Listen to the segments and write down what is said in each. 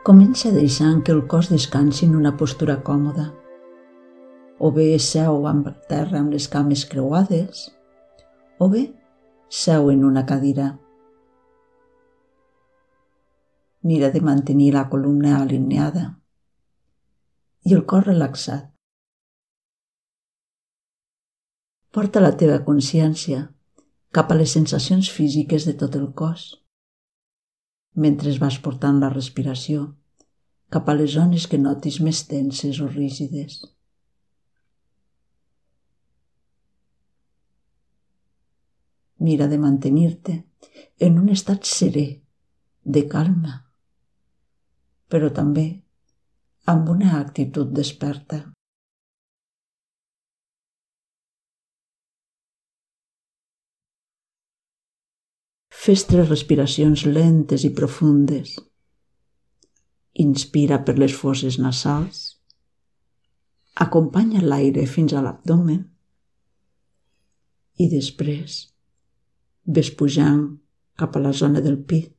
Comença deixant que el cos descansi en una postura còmoda. O bé seu amb terra amb les cames creuades, o bé seu en una cadira. Mira de mantenir la columna alineada i el cor relaxat. Porta la teva consciència cap a les sensacions físiques de tot el cos, mentre vas portant la respiració cap a les zones que notis més tenses o rígides. Mira de mantenir-te en un estat serè, de calma, però també amb una actitud desperta. Fes tres respiracions lentes i profundes. Inspira per les fosses nasals. Acompanya l'aire fins a l'abdomen. I després ves pujant cap a la zona del pit.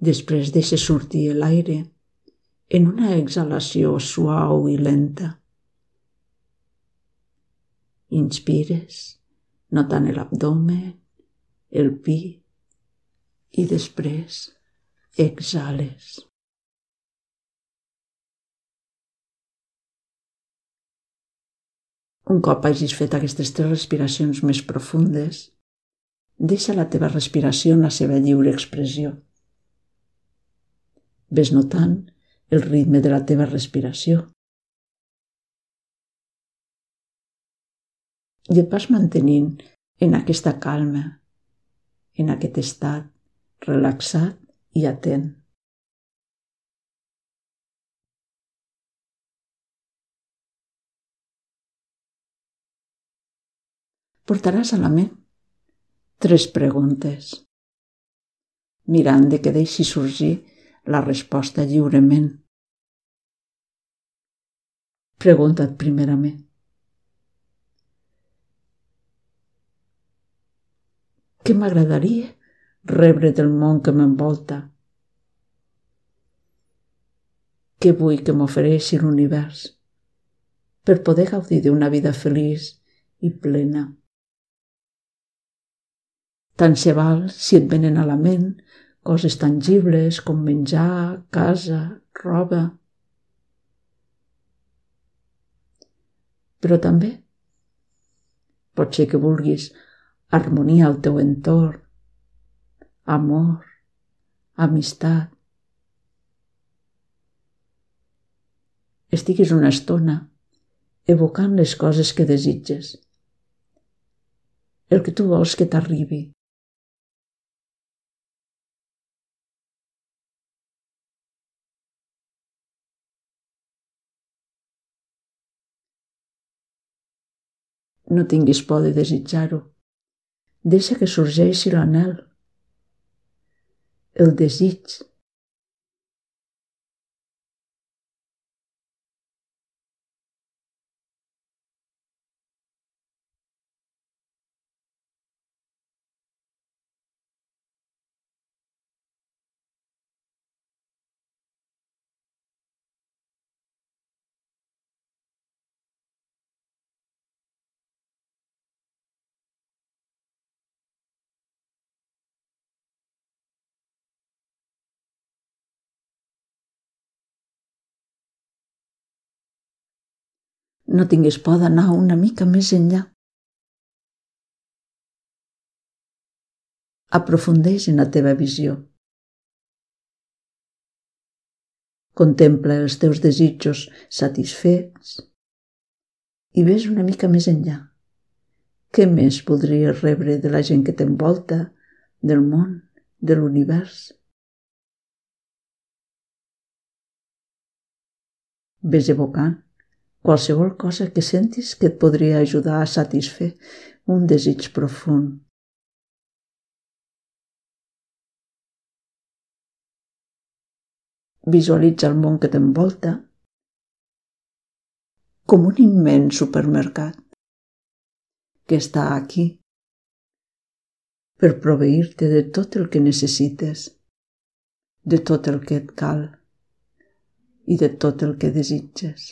Després deixa sortir l'aire en una exhalació suau i lenta. Inspires notant l'abdomen, el pit i després exhales. Un cop hagis fet aquestes tres respiracions més profundes, deixa la teva respiració en la seva lliure expressió. Ves notant el ritme de la teva respiració i et vas mantenint en aquesta calma, en aquest estat relaxat i atent. Portaràs a la ment tres preguntes, mirant de que deixi sorgir la resposta lliurement. Pregunta't primerament, Què m'agradaria rebre del món que m'envolta? Què vull que m'ofereixi l'univers per poder gaudir d'una vida feliç i plena? Tant se val si et venen a la ment coses tangibles com menjar, casa, roba. Però també pot ser que vulguis harmonia al teu entorn, amor, amistat. Estiguis una estona evocant les coses que desitges, el que tu vols que t'arribi. No tinguis por de desitjar-ho. Deixa que sorgeixi l'anel, el desig No tinguis por d'anar una mica més enllà. Aprofundeix en la teva visió. Contempla els teus desitjos satisfets i ves una mica més enllà. Què més voldries rebre de la gent que t'envolta, del món, de l'univers? Ves evocant qualsevol cosa que sentis que et podria ajudar a satisfer un desig profund. Visualitza el món que t'envolta com un immens supermercat que està aquí per proveir-te de tot el que necessites. de tot el que et cal i de tot el que desitges.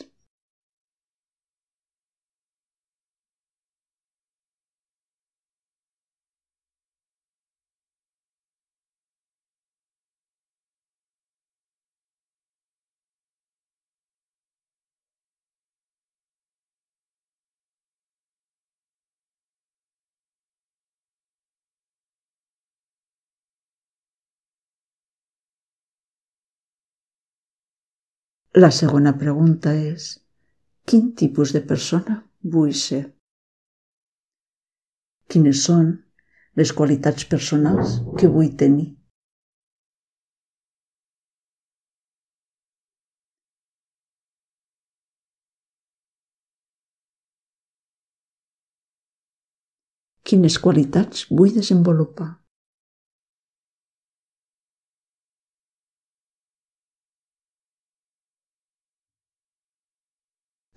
La segona pregunta és quin tipus de persona vull ser? Quines són les qualitats personals que vull tenir? Quines qualitats vull desenvolupar?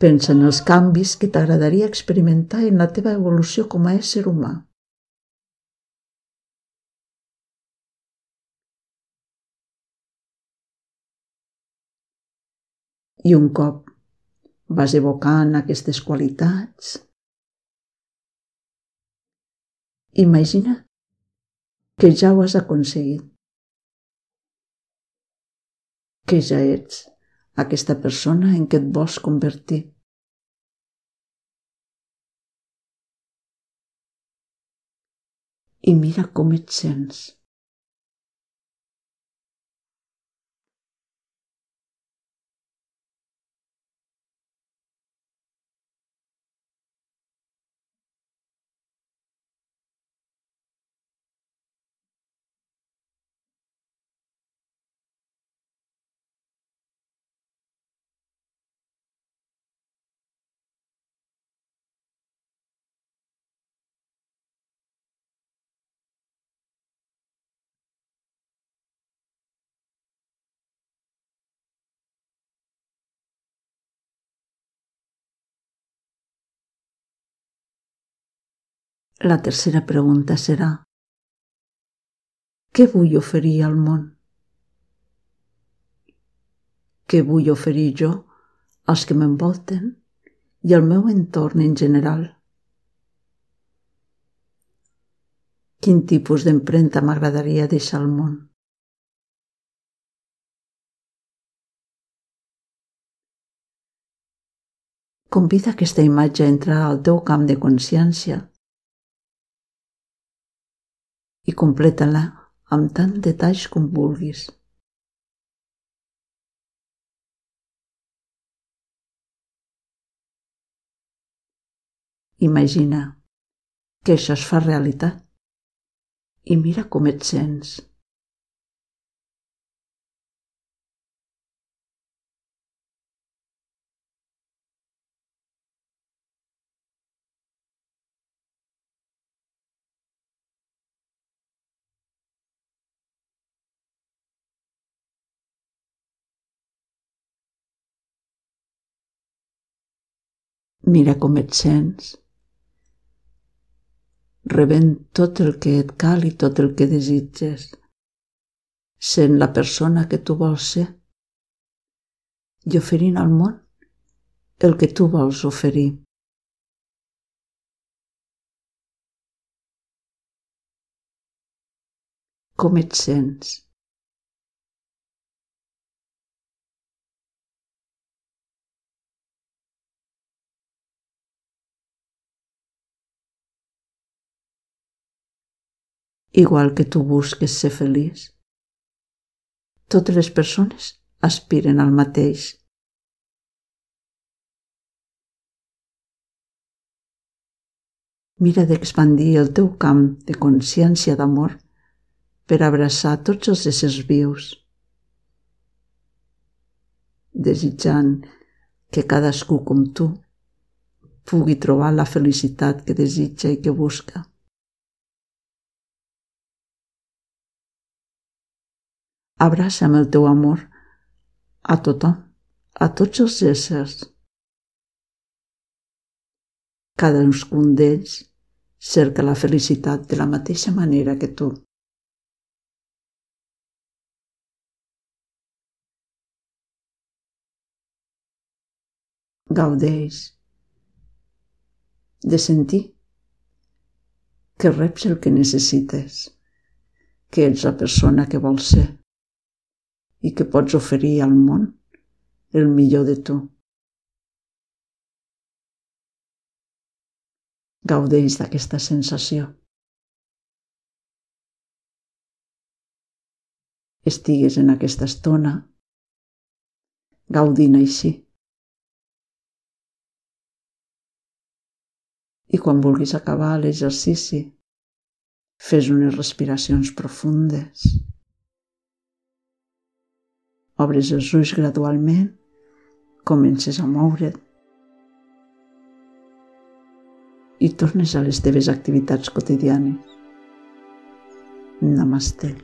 Pensa en els canvis que t'agradaria experimentar en la teva evolució com a ésser humà. I un cop vas evocant aquestes qualitats, imagina que ja ho has aconseguit, que ja ets aquesta persona en què et vols convertir. I mira com et sents. La tercera pregunta serà què vull oferir al món? Què vull oferir jo als que m'envolten i al meu entorn en general? Quin tipus d'empremta m'agradaria deixar al món? Convida aquesta imatge a entrar al teu camp de consciència i completa-la amb tant detalls com vulguis. Imagina que això es fa realitat i mira com et sents. Mira com et sents. Rebent tot el que et cal i tot el que desitges. Sent la persona que tu vols ser i oferint al món el que tu vols oferir. Com et sents? Igual que tu busques ser feliç. Totes les persones aspiren al mateix. Mira d'expandir el teu camp de consciència d'amor per abraçar tots els éssers vius, desitjant que cadascú com tu pugui trobar la felicitat que desitja i que busca. abraça amb el teu amor a tothom, a tots els éssers. Cadascun d'ells cerca la felicitat de la mateixa manera que tu. Gaudeix de sentir que reps el que necessites, que ets la persona que vols ser i que pots oferir al món el millor de tu. Gaudeix d'aquesta sensació. Estigues en aquesta estona gaudint així. I quan vulguis acabar l'exercici, fes unes respiracions profundes. Obres els ulls gradualment, comences a moure't i tornes a les teves activitats quotidianes. Namaste.